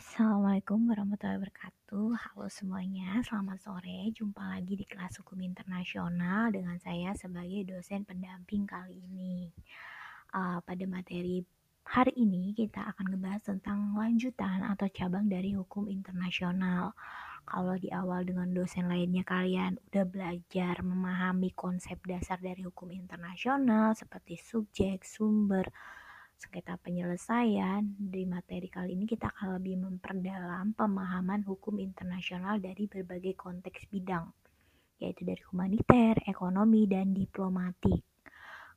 Assalamualaikum warahmatullahi wabarakatuh. Halo semuanya, selamat sore. Jumpa lagi di kelas hukum internasional dengan saya sebagai dosen pendamping kali ini. Uh, pada materi hari ini kita akan ngebahas tentang lanjutan atau cabang dari hukum internasional. Kalau di awal dengan dosen lainnya kalian udah belajar memahami konsep dasar dari hukum internasional seperti subjek, sumber, sengketa penyelesaian, di materi kali ini kita akan lebih memperdalam pemahaman hukum internasional dari berbagai konteks bidang, yaitu dari humaniter, ekonomi, dan diplomatik.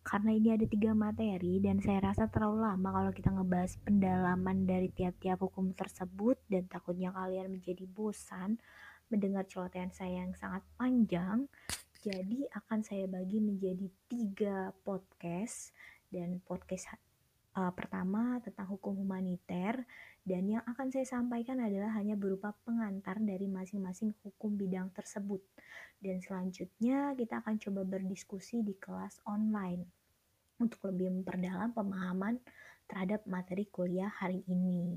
Karena ini ada tiga materi dan saya rasa terlalu lama kalau kita ngebahas pendalaman dari tiap-tiap hukum tersebut dan takutnya kalian menjadi bosan mendengar celotehan saya yang sangat panjang. Jadi akan saya bagi menjadi tiga podcast dan podcast uh, pertama tentang hukum humaniter dan yang akan saya sampaikan adalah hanya berupa pengantar dari masing-masing hukum bidang tersebut. Dan selanjutnya kita akan coba berdiskusi di kelas online untuk lebih memperdalam pemahaman terhadap materi kuliah hari ini.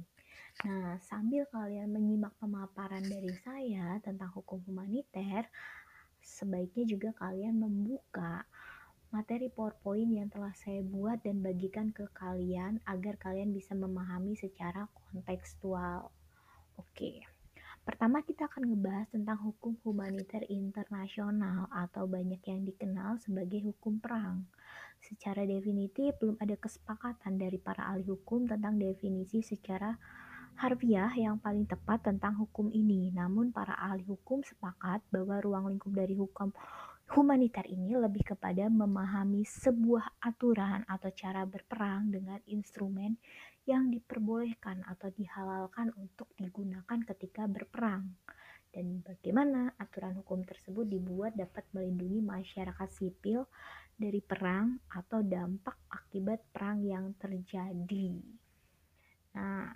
Nah, sambil kalian menyimak pemaparan dari saya tentang hukum humaniter, sebaiknya juga kalian membuka materi PowerPoint yang telah saya buat dan bagikan ke kalian agar kalian bisa memahami secara kontekstual. Oke. Pertama kita akan ngebahas tentang hukum humaniter internasional atau banyak yang dikenal sebagai hukum perang. Secara definitif belum ada kesepakatan dari para ahli hukum tentang definisi secara harfiah yang paling tepat tentang hukum ini. Namun para ahli hukum sepakat bahwa ruang lingkup dari hukum Humaniter ini lebih kepada memahami sebuah aturan atau cara berperang dengan instrumen yang diperbolehkan atau dihalalkan untuk digunakan ketika berperang dan bagaimana aturan hukum tersebut dibuat dapat melindungi masyarakat sipil dari perang atau dampak akibat perang yang terjadi. Nah,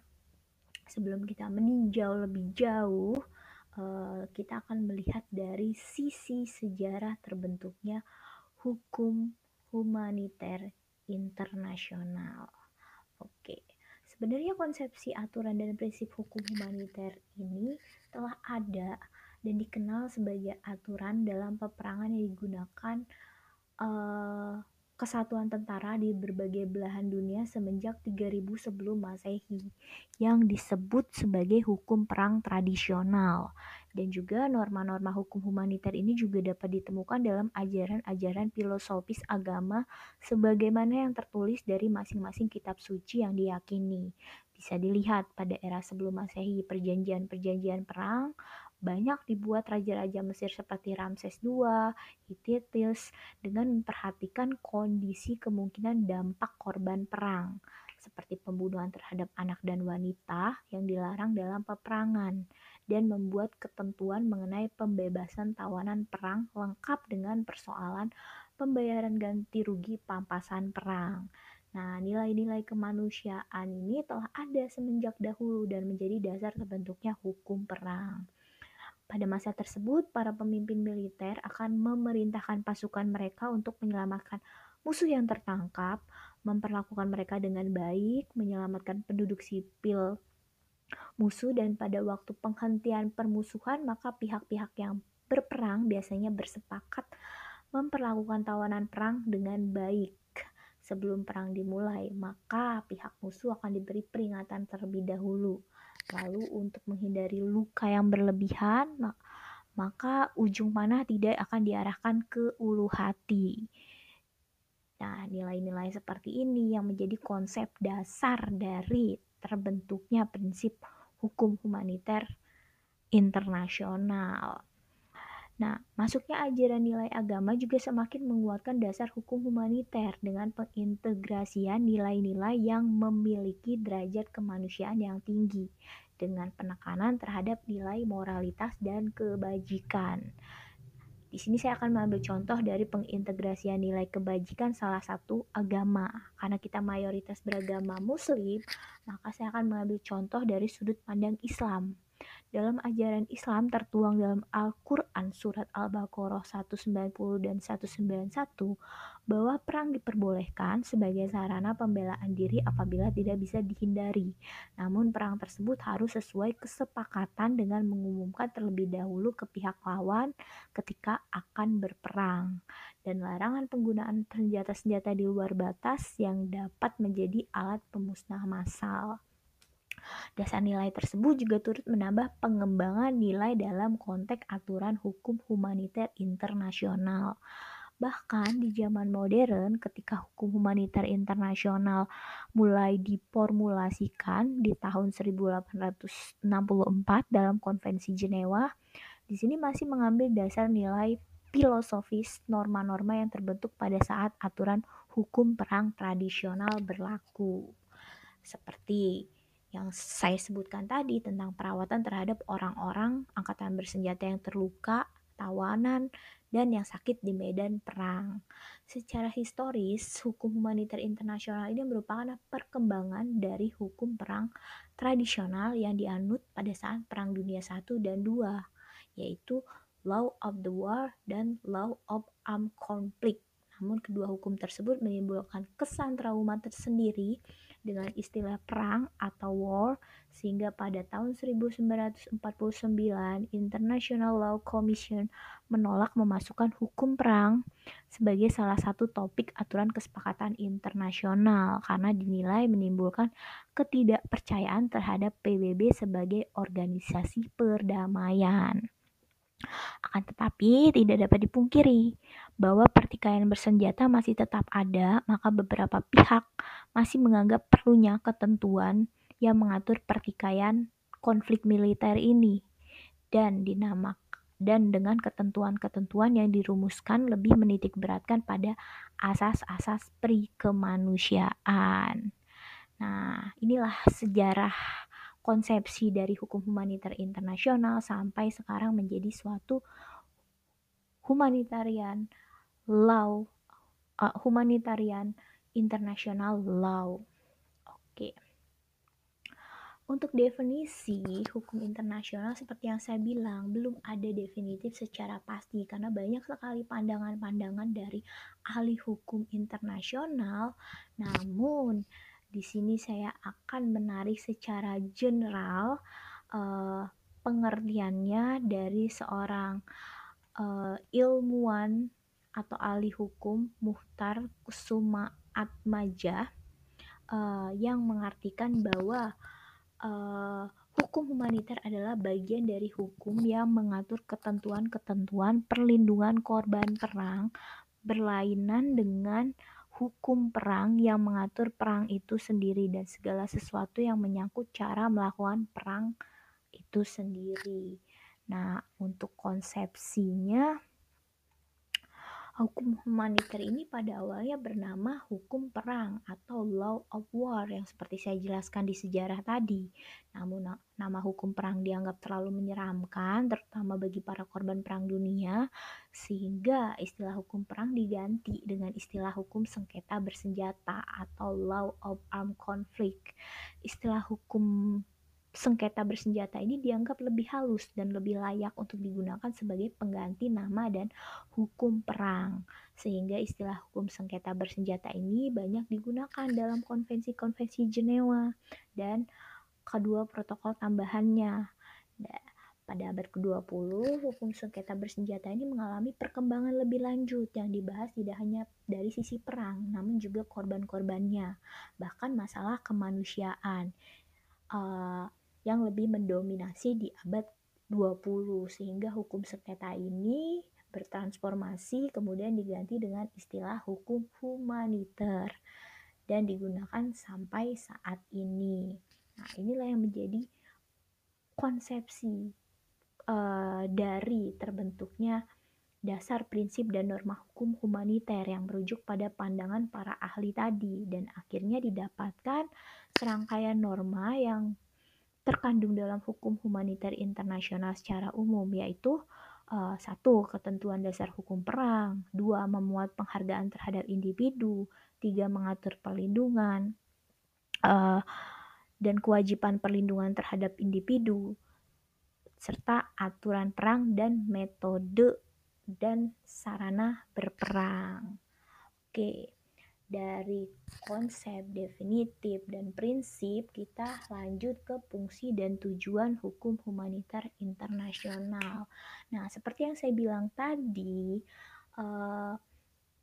sebelum kita meninjau lebih jauh, Eh, kita akan melihat dari sisi sejarah terbentuknya hukum humaniter internasional. Oke, sebenarnya konsepsi aturan dan prinsip hukum humaniter ini telah ada dan dikenal sebagai aturan dalam peperangan yang digunakan uh, kesatuan tentara di berbagai belahan dunia semenjak 3000 sebelum Masehi yang disebut sebagai hukum perang tradisional dan juga norma-norma hukum humaniter ini juga dapat ditemukan dalam ajaran-ajaran filosofis agama sebagaimana yang tertulis dari masing-masing kitab suci yang diyakini. Bisa dilihat pada era sebelum Masehi perjanjian-perjanjian perang banyak dibuat raja-raja Mesir seperti Ramses II, Hittite dengan memperhatikan kondisi kemungkinan dampak korban perang, seperti pembunuhan terhadap anak dan wanita yang dilarang dalam peperangan, dan membuat ketentuan mengenai pembebasan tawanan perang lengkap dengan persoalan pembayaran ganti rugi pampasan perang. Nah, nilai-nilai kemanusiaan ini telah ada semenjak dahulu dan menjadi dasar terbentuknya hukum perang. Pada masa tersebut, para pemimpin militer akan memerintahkan pasukan mereka untuk menyelamatkan musuh yang tertangkap, memperlakukan mereka dengan baik, menyelamatkan penduduk sipil musuh, dan pada waktu penghentian permusuhan, maka pihak-pihak yang berperang biasanya bersepakat memperlakukan tawanan perang dengan baik. Sebelum perang dimulai, maka pihak musuh akan diberi peringatan terlebih dahulu Lalu untuk menghindari luka yang berlebihan, maka ujung panah tidak akan diarahkan ke ulu hati. Nah, nilai-nilai seperti ini yang menjadi konsep dasar dari terbentuknya prinsip hukum humaniter internasional. Nah, masuknya ajaran nilai agama juga semakin menguatkan dasar hukum humaniter dengan pengintegrasian nilai-nilai yang memiliki derajat kemanusiaan yang tinggi dengan penekanan terhadap nilai moralitas dan kebajikan. Di sini saya akan mengambil contoh dari pengintegrasian nilai kebajikan salah satu agama. Karena kita mayoritas beragama muslim, maka saya akan mengambil contoh dari sudut pandang Islam dalam ajaran Islam tertuang dalam Al-Quran surat Al-Baqarah 190 dan 191 bahwa perang diperbolehkan sebagai sarana pembelaan diri apabila tidak bisa dihindari. Namun perang tersebut harus sesuai kesepakatan dengan mengumumkan terlebih dahulu ke pihak lawan ketika akan berperang dan larangan penggunaan senjata-senjata di luar batas yang dapat menjadi alat pemusnah massal. Dasar nilai tersebut juga turut menambah pengembangan nilai dalam konteks aturan hukum humaniter internasional. Bahkan di zaman modern ketika hukum humaniter internasional mulai diformulasikan di tahun 1864 dalam Konvensi Jenewa, di sini masih mengambil dasar nilai filosofis norma-norma yang terbentuk pada saat aturan hukum perang tradisional berlaku. Seperti yang saya sebutkan tadi tentang perawatan terhadap orang-orang angkatan bersenjata yang terluka, tawanan, dan yang sakit di medan perang. Secara historis, hukum humaniter internasional ini merupakan perkembangan dari hukum perang tradisional yang dianut pada saat Perang Dunia I dan II, yaitu Law of the War dan Law of Armed Conflict. Namun kedua hukum tersebut menimbulkan kesan trauma tersendiri dengan istilah perang atau war sehingga pada tahun 1949 International Law Commission menolak memasukkan hukum perang sebagai salah satu topik aturan kesepakatan internasional karena dinilai menimbulkan ketidakpercayaan terhadap PBB sebagai organisasi perdamaian. Akan tetapi, tidak dapat dipungkiri bahwa pertikaian bersenjata masih tetap ada, maka beberapa pihak masih menganggap perlunya ketentuan yang mengatur pertikaian konflik militer ini dan dinamakan dan dengan ketentuan-ketentuan yang dirumuskan lebih menitik beratkan pada asas-asas prikemanusiaan. Nah, inilah sejarah konsepsi dari hukum humaniter internasional sampai sekarang menjadi suatu humanitarian law uh, humanitarian international law. Oke. Untuk definisi hukum internasional seperti yang saya bilang belum ada definitif secara pasti karena banyak sekali pandangan-pandangan dari ahli hukum internasional. Namun di sini saya akan menarik secara general uh, pengertiannya dari seorang uh, ilmuwan atau ahli hukum Muhtar Kusuma Atmaja uh, yang mengartikan bahwa uh, hukum humaniter adalah bagian dari hukum yang mengatur ketentuan-ketentuan perlindungan korban perang berlainan dengan hukum perang yang mengatur perang itu sendiri dan segala sesuatu yang menyangkut cara melakukan perang itu sendiri. Nah, untuk konsepsinya Hukum humaniter ini pada awalnya bernama hukum perang atau law of war yang seperti saya jelaskan di sejarah tadi. Namun nama hukum perang dianggap terlalu menyeramkan terutama bagi para korban perang dunia sehingga istilah hukum perang diganti dengan istilah hukum sengketa bersenjata atau law of armed conflict. Istilah hukum sengketa bersenjata ini dianggap lebih halus dan lebih layak untuk digunakan sebagai pengganti nama dan hukum perang. Sehingga istilah hukum sengketa bersenjata ini banyak digunakan dalam konvensi-konvensi Jenewa dan kedua protokol tambahannya. Pada abad ke-20, hukum sengketa bersenjata ini mengalami perkembangan lebih lanjut yang dibahas tidak hanya dari sisi perang, namun juga korban-korbannya, bahkan masalah kemanusiaan. Uh, yang lebih mendominasi di abad 20 sehingga hukum sengketa ini bertransformasi kemudian diganti dengan istilah hukum humaniter dan digunakan sampai saat ini. Nah, inilah yang menjadi konsepsi uh, dari terbentuknya dasar prinsip dan norma hukum humaniter yang merujuk pada pandangan para ahli tadi dan akhirnya didapatkan serangkaian norma yang terkandung dalam hukum humaniter internasional secara umum yaitu uh, satu ketentuan dasar hukum perang, dua memuat penghargaan terhadap individu, tiga mengatur perlindungan uh, dan kewajiban perlindungan terhadap individu, serta aturan perang dan metode dan sarana berperang. Oke, dari konsep definitif dan prinsip kita lanjut ke fungsi dan tujuan hukum humaniter internasional. Nah, seperti yang saya bilang tadi, eh,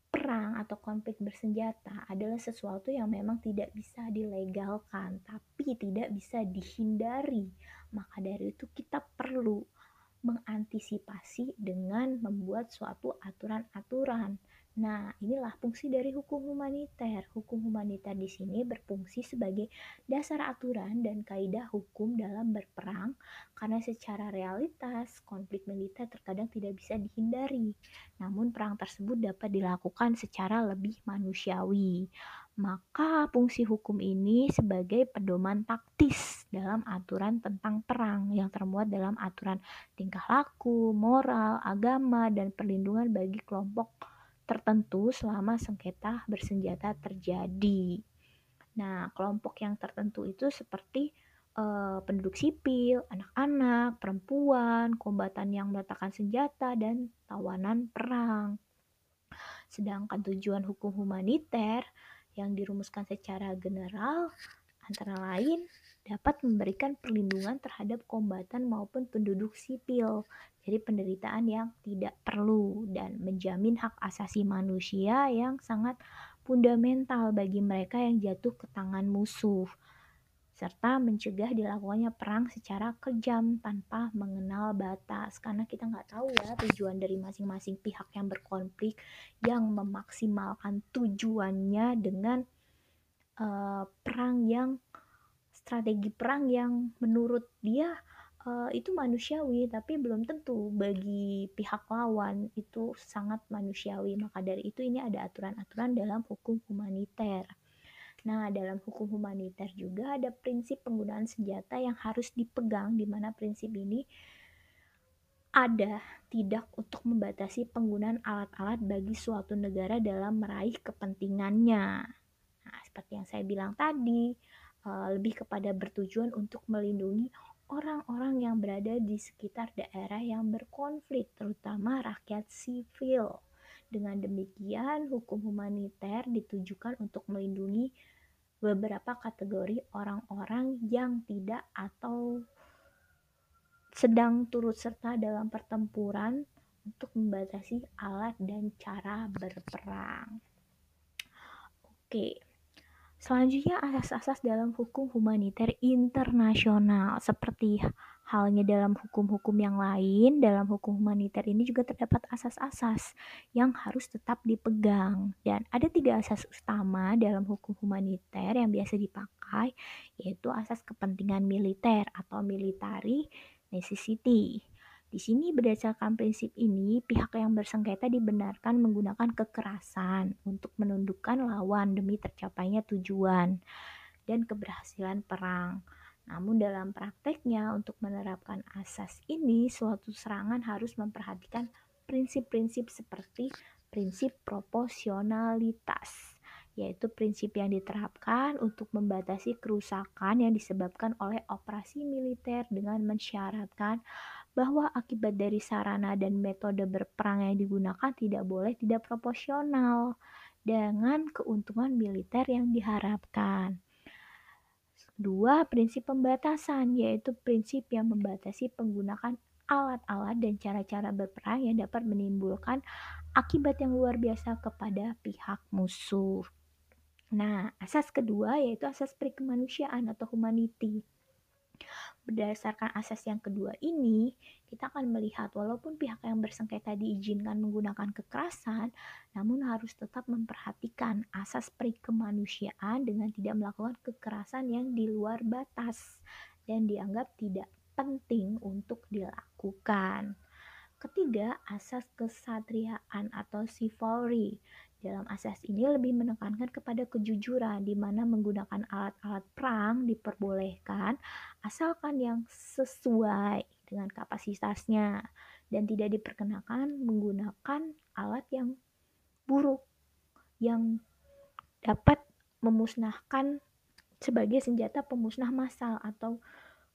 perang atau konflik bersenjata adalah sesuatu yang memang tidak bisa dilegalkan, tapi tidak bisa dihindari. Maka dari itu kita perlu mengantisipasi dengan membuat suatu aturan-aturan. Nah, inilah fungsi dari hukum humaniter. Hukum humaniter di sini berfungsi sebagai dasar aturan dan kaidah hukum dalam berperang karena secara realitas konflik militer terkadang tidak bisa dihindari. Namun perang tersebut dapat dilakukan secara lebih manusiawi. Maka fungsi hukum ini sebagai pedoman taktis dalam aturan tentang perang yang termuat dalam aturan tingkah laku, moral, agama, dan perlindungan bagi kelompok tertentu selama sengketa bersenjata terjadi. Nah, kelompok yang tertentu itu seperti uh, penduduk sipil, anak-anak, perempuan, kombatan yang meletakkan senjata, dan tawanan perang. Sedangkan tujuan hukum humaniter yang dirumuskan secara general antara lain dapat memberikan perlindungan terhadap kombatan maupun penduduk sipil. Dari penderitaan yang tidak perlu dan menjamin hak asasi manusia yang sangat fundamental bagi mereka yang jatuh ke tangan musuh serta mencegah dilakukannya perang secara kejam tanpa mengenal batas. Karena kita nggak tahu ya tujuan dari masing-masing pihak yang berkonflik yang memaksimalkan tujuannya dengan uh, perang yang strategi perang yang menurut dia uh, itu manusiawi tapi belum tentu bagi pihak lawan itu sangat manusiawi maka dari itu ini ada aturan-aturan dalam hukum humaniter Nah, dalam hukum humaniter juga ada prinsip penggunaan senjata yang harus dipegang di mana prinsip ini ada tidak untuk membatasi penggunaan alat-alat bagi suatu negara dalam meraih kepentingannya. Nah, seperti yang saya bilang tadi, eh, lebih kepada bertujuan untuk melindungi orang-orang yang berada di sekitar daerah yang berkonflik, terutama rakyat sipil. Dengan demikian, hukum humaniter ditujukan untuk melindungi beberapa kategori orang-orang yang tidak atau sedang turut serta dalam pertempuran untuk membatasi alat dan cara berperang. Oke. Selanjutnya asas-asas dalam hukum humaniter internasional seperti halnya dalam hukum-hukum yang lain, dalam hukum humaniter ini juga terdapat asas-asas yang harus tetap dipegang. Dan ada tiga asas utama dalam hukum humaniter yang biasa dipakai, yaitu asas kepentingan militer atau military necessity. Di sini berdasarkan prinsip ini, pihak yang bersengketa dibenarkan menggunakan kekerasan untuk menundukkan lawan demi tercapainya tujuan dan keberhasilan perang. Namun dalam prakteknya untuk menerapkan asas ini, suatu serangan harus memperhatikan prinsip-prinsip seperti prinsip proporsionalitas yaitu prinsip yang diterapkan untuk membatasi kerusakan yang disebabkan oleh operasi militer dengan mensyaratkan bahwa akibat dari sarana dan metode berperang yang digunakan tidak boleh tidak proporsional dengan keuntungan militer yang diharapkan. Dua, prinsip pembatasan, yaitu prinsip yang membatasi penggunaan alat-alat dan cara-cara berperang yang dapat menimbulkan akibat yang luar biasa kepada pihak musuh. Nah, asas kedua yaitu asas perikemanusiaan atau humanity. Berdasarkan asas yang kedua ini, kita akan melihat walaupun pihak yang bersengketa diizinkan menggunakan kekerasan, namun harus tetap memperhatikan asas perikemanusiaan dengan tidak melakukan kekerasan yang di luar batas dan dianggap tidak penting untuk dilakukan. Ketiga, asas kesatriaan atau chivalry dalam asas ini lebih menekankan kepada kejujuran di mana menggunakan alat-alat perang diperbolehkan asalkan yang sesuai dengan kapasitasnya dan tidak diperkenakan menggunakan alat yang buruk yang dapat memusnahkan sebagai senjata pemusnah massal atau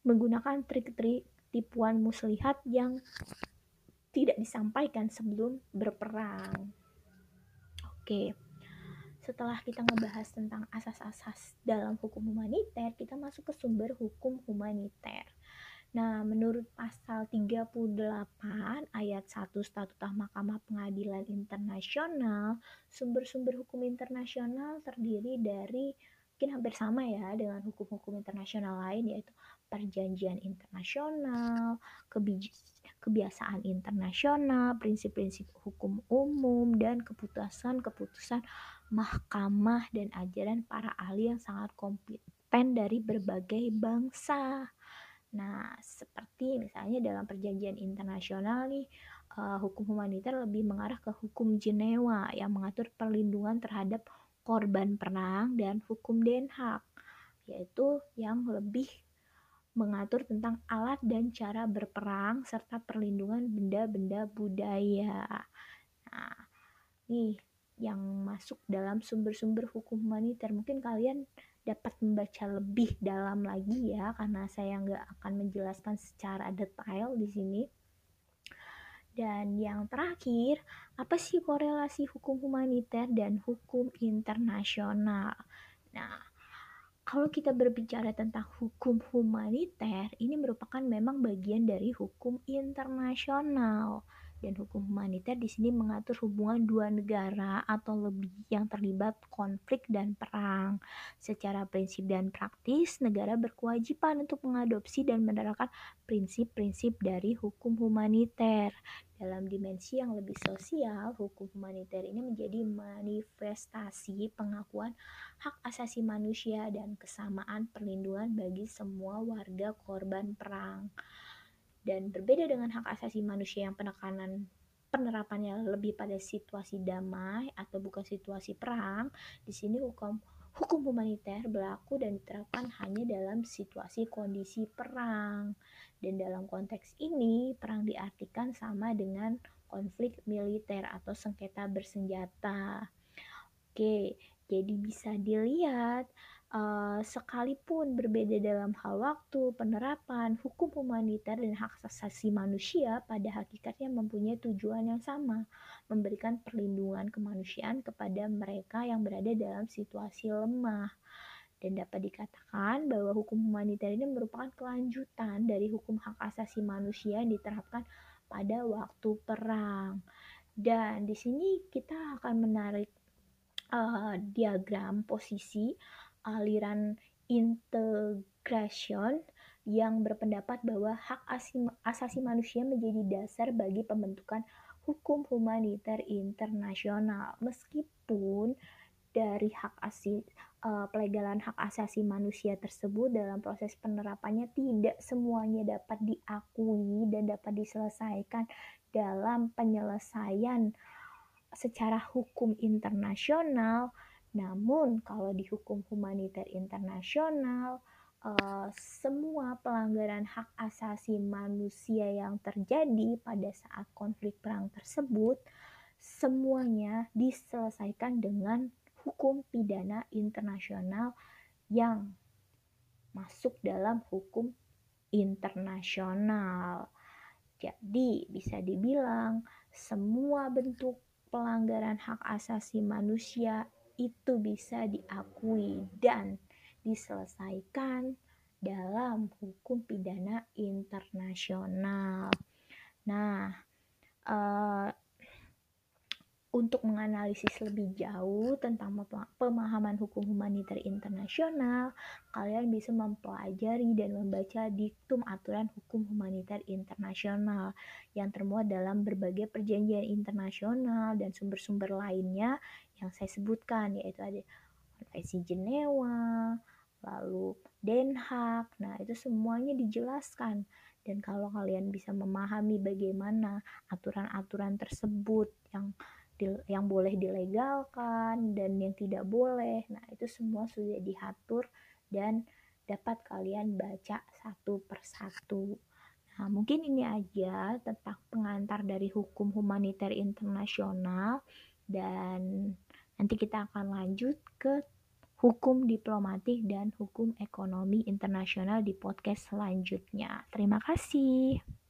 menggunakan trik-trik tipuan muslihat yang tidak disampaikan sebelum berperang. Oke. Setelah kita ngebahas tentang asas-asas dalam hukum humaniter, kita masuk ke sumber hukum humaniter. Nah, menurut pasal 38 ayat 1 Statut Mahkamah Pengadilan Internasional, sumber-sumber hukum internasional terdiri dari mungkin hampir sama ya dengan hukum-hukum internasional lain yaitu perjanjian internasional, kebiasaan internasional, prinsip-prinsip hukum umum dan keputusan-keputusan mahkamah dan ajaran para ahli yang sangat kompeten dari berbagai bangsa. Nah, seperti misalnya dalam perjanjian internasional nih, uh, hukum humaniter lebih mengarah ke hukum Jenewa yang mengatur perlindungan terhadap korban perang dan hukum Den Haag, yaitu yang lebih mengatur tentang alat dan cara berperang serta perlindungan benda-benda budaya. Nah, nih yang masuk dalam sumber-sumber hukum humaniter. Mungkin kalian dapat membaca lebih dalam lagi ya karena saya nggak akan menjelaskan secara detail di sini. Dan yang terakhir, apa sih korelasi hukum humaniter dan hukum internasional? Nah, kalau kita berbicara tentang hukum humaniter, ini merupakan memang bagian dari hukum internasional dan hukum humaniter di sini mengatur hubungan dua negara atau lebih yang terlibat konflik dan perang. Secara prinsip dan praktis, negara berkewajiban untuk mengadopsi dan menerapkan prinsip-prinsip dari hukum humaniter. Dalam dimensi yang lebih sosial, hukum humaniter ini menjadi manifestasi pengakuan hak asasi manusia dan kesamaan perlindungan bagi semua warga korban perang dan berbeda dengan hak asasi manusia yang penekanan penerapannya lebih pada situasi damai atau bukan situasi perang, di sini hukum hukum humaniter berlaku dan diterapkan hanya dalam situasi kondisi perang. Dan dalam konteks ini, perang diartikan sama dengan konflik militer atau sengketa bersenjata. Oke, jadi bisa dilihat Uh, sekalipun berbeda dalam hal waktu, penerapan, hukum humaniter dan hak asasi manusia pada hakikatnya mempunyai tujuan yang sama, memberikan perlindungan kemanusiaan kepada mereka yang berada dalam situasi lemah. Dan dapat dikatakan bahwa hukum humaniter ini merupakan kelanjutan dari hukum hak asasi manusia yang diterapkan pada waktu perang. Dan di sini kita akan menarik uh, diagram posisi aliran integration yang berpendapat bahwa hak asasi manusia menjadi dasar bagi pembentukan hukum humaniter internasional. Meskipun dari hak asasi uh, pelegalan hak asasi manusia tersebut dalam proses penerapannya tidak semuanya dapat diakui dan dapat diselesaikan dalam penyelesaian secara hukum internasional namun, kalau di hukum humaniter internasional, uh, semua pelanggaran hak asasi manusia yang terjadi pada saat konflik perang tersebut, semuanya diselesaikan dengan hukum pidana internasional yang masuk dalam hukum internasional. Jadi, bisa dibilang semua bentuk pelanggaran hak asasi manusia itu bisa diakui dan diselesaikan dalam hukum pidana internasional. Nah, uh, untuk menganalisis lebih jauh tentang pemahaman hukum humaniter internasional, kalian bisa mempelajari dan membaca diktum aturan hukum humaniter internasional yang termuat dalam berbagai perjanjian internasional dan sumber-sumber lainnya yang saya sebutkan yaitu ada Konvensi Jenewa, lalu Den Haag. Nah, itu semuanya dijelaskan dan kalau kalian bisa memahami bagaimana aturan-aturan tersebut yang yang boleh dilegalkan dan yang tidak boleh. Nah, itu semua sudah diatur dan dapat kalian baca satu persatu. Nah, mungkin ini aja tentang pengantar dari hukum humaniter internasional dan nanti kita akan lanjut ke hukum diplomatik dan hukum ekonomi internasional di podcast selanjutnya. Terima kasih.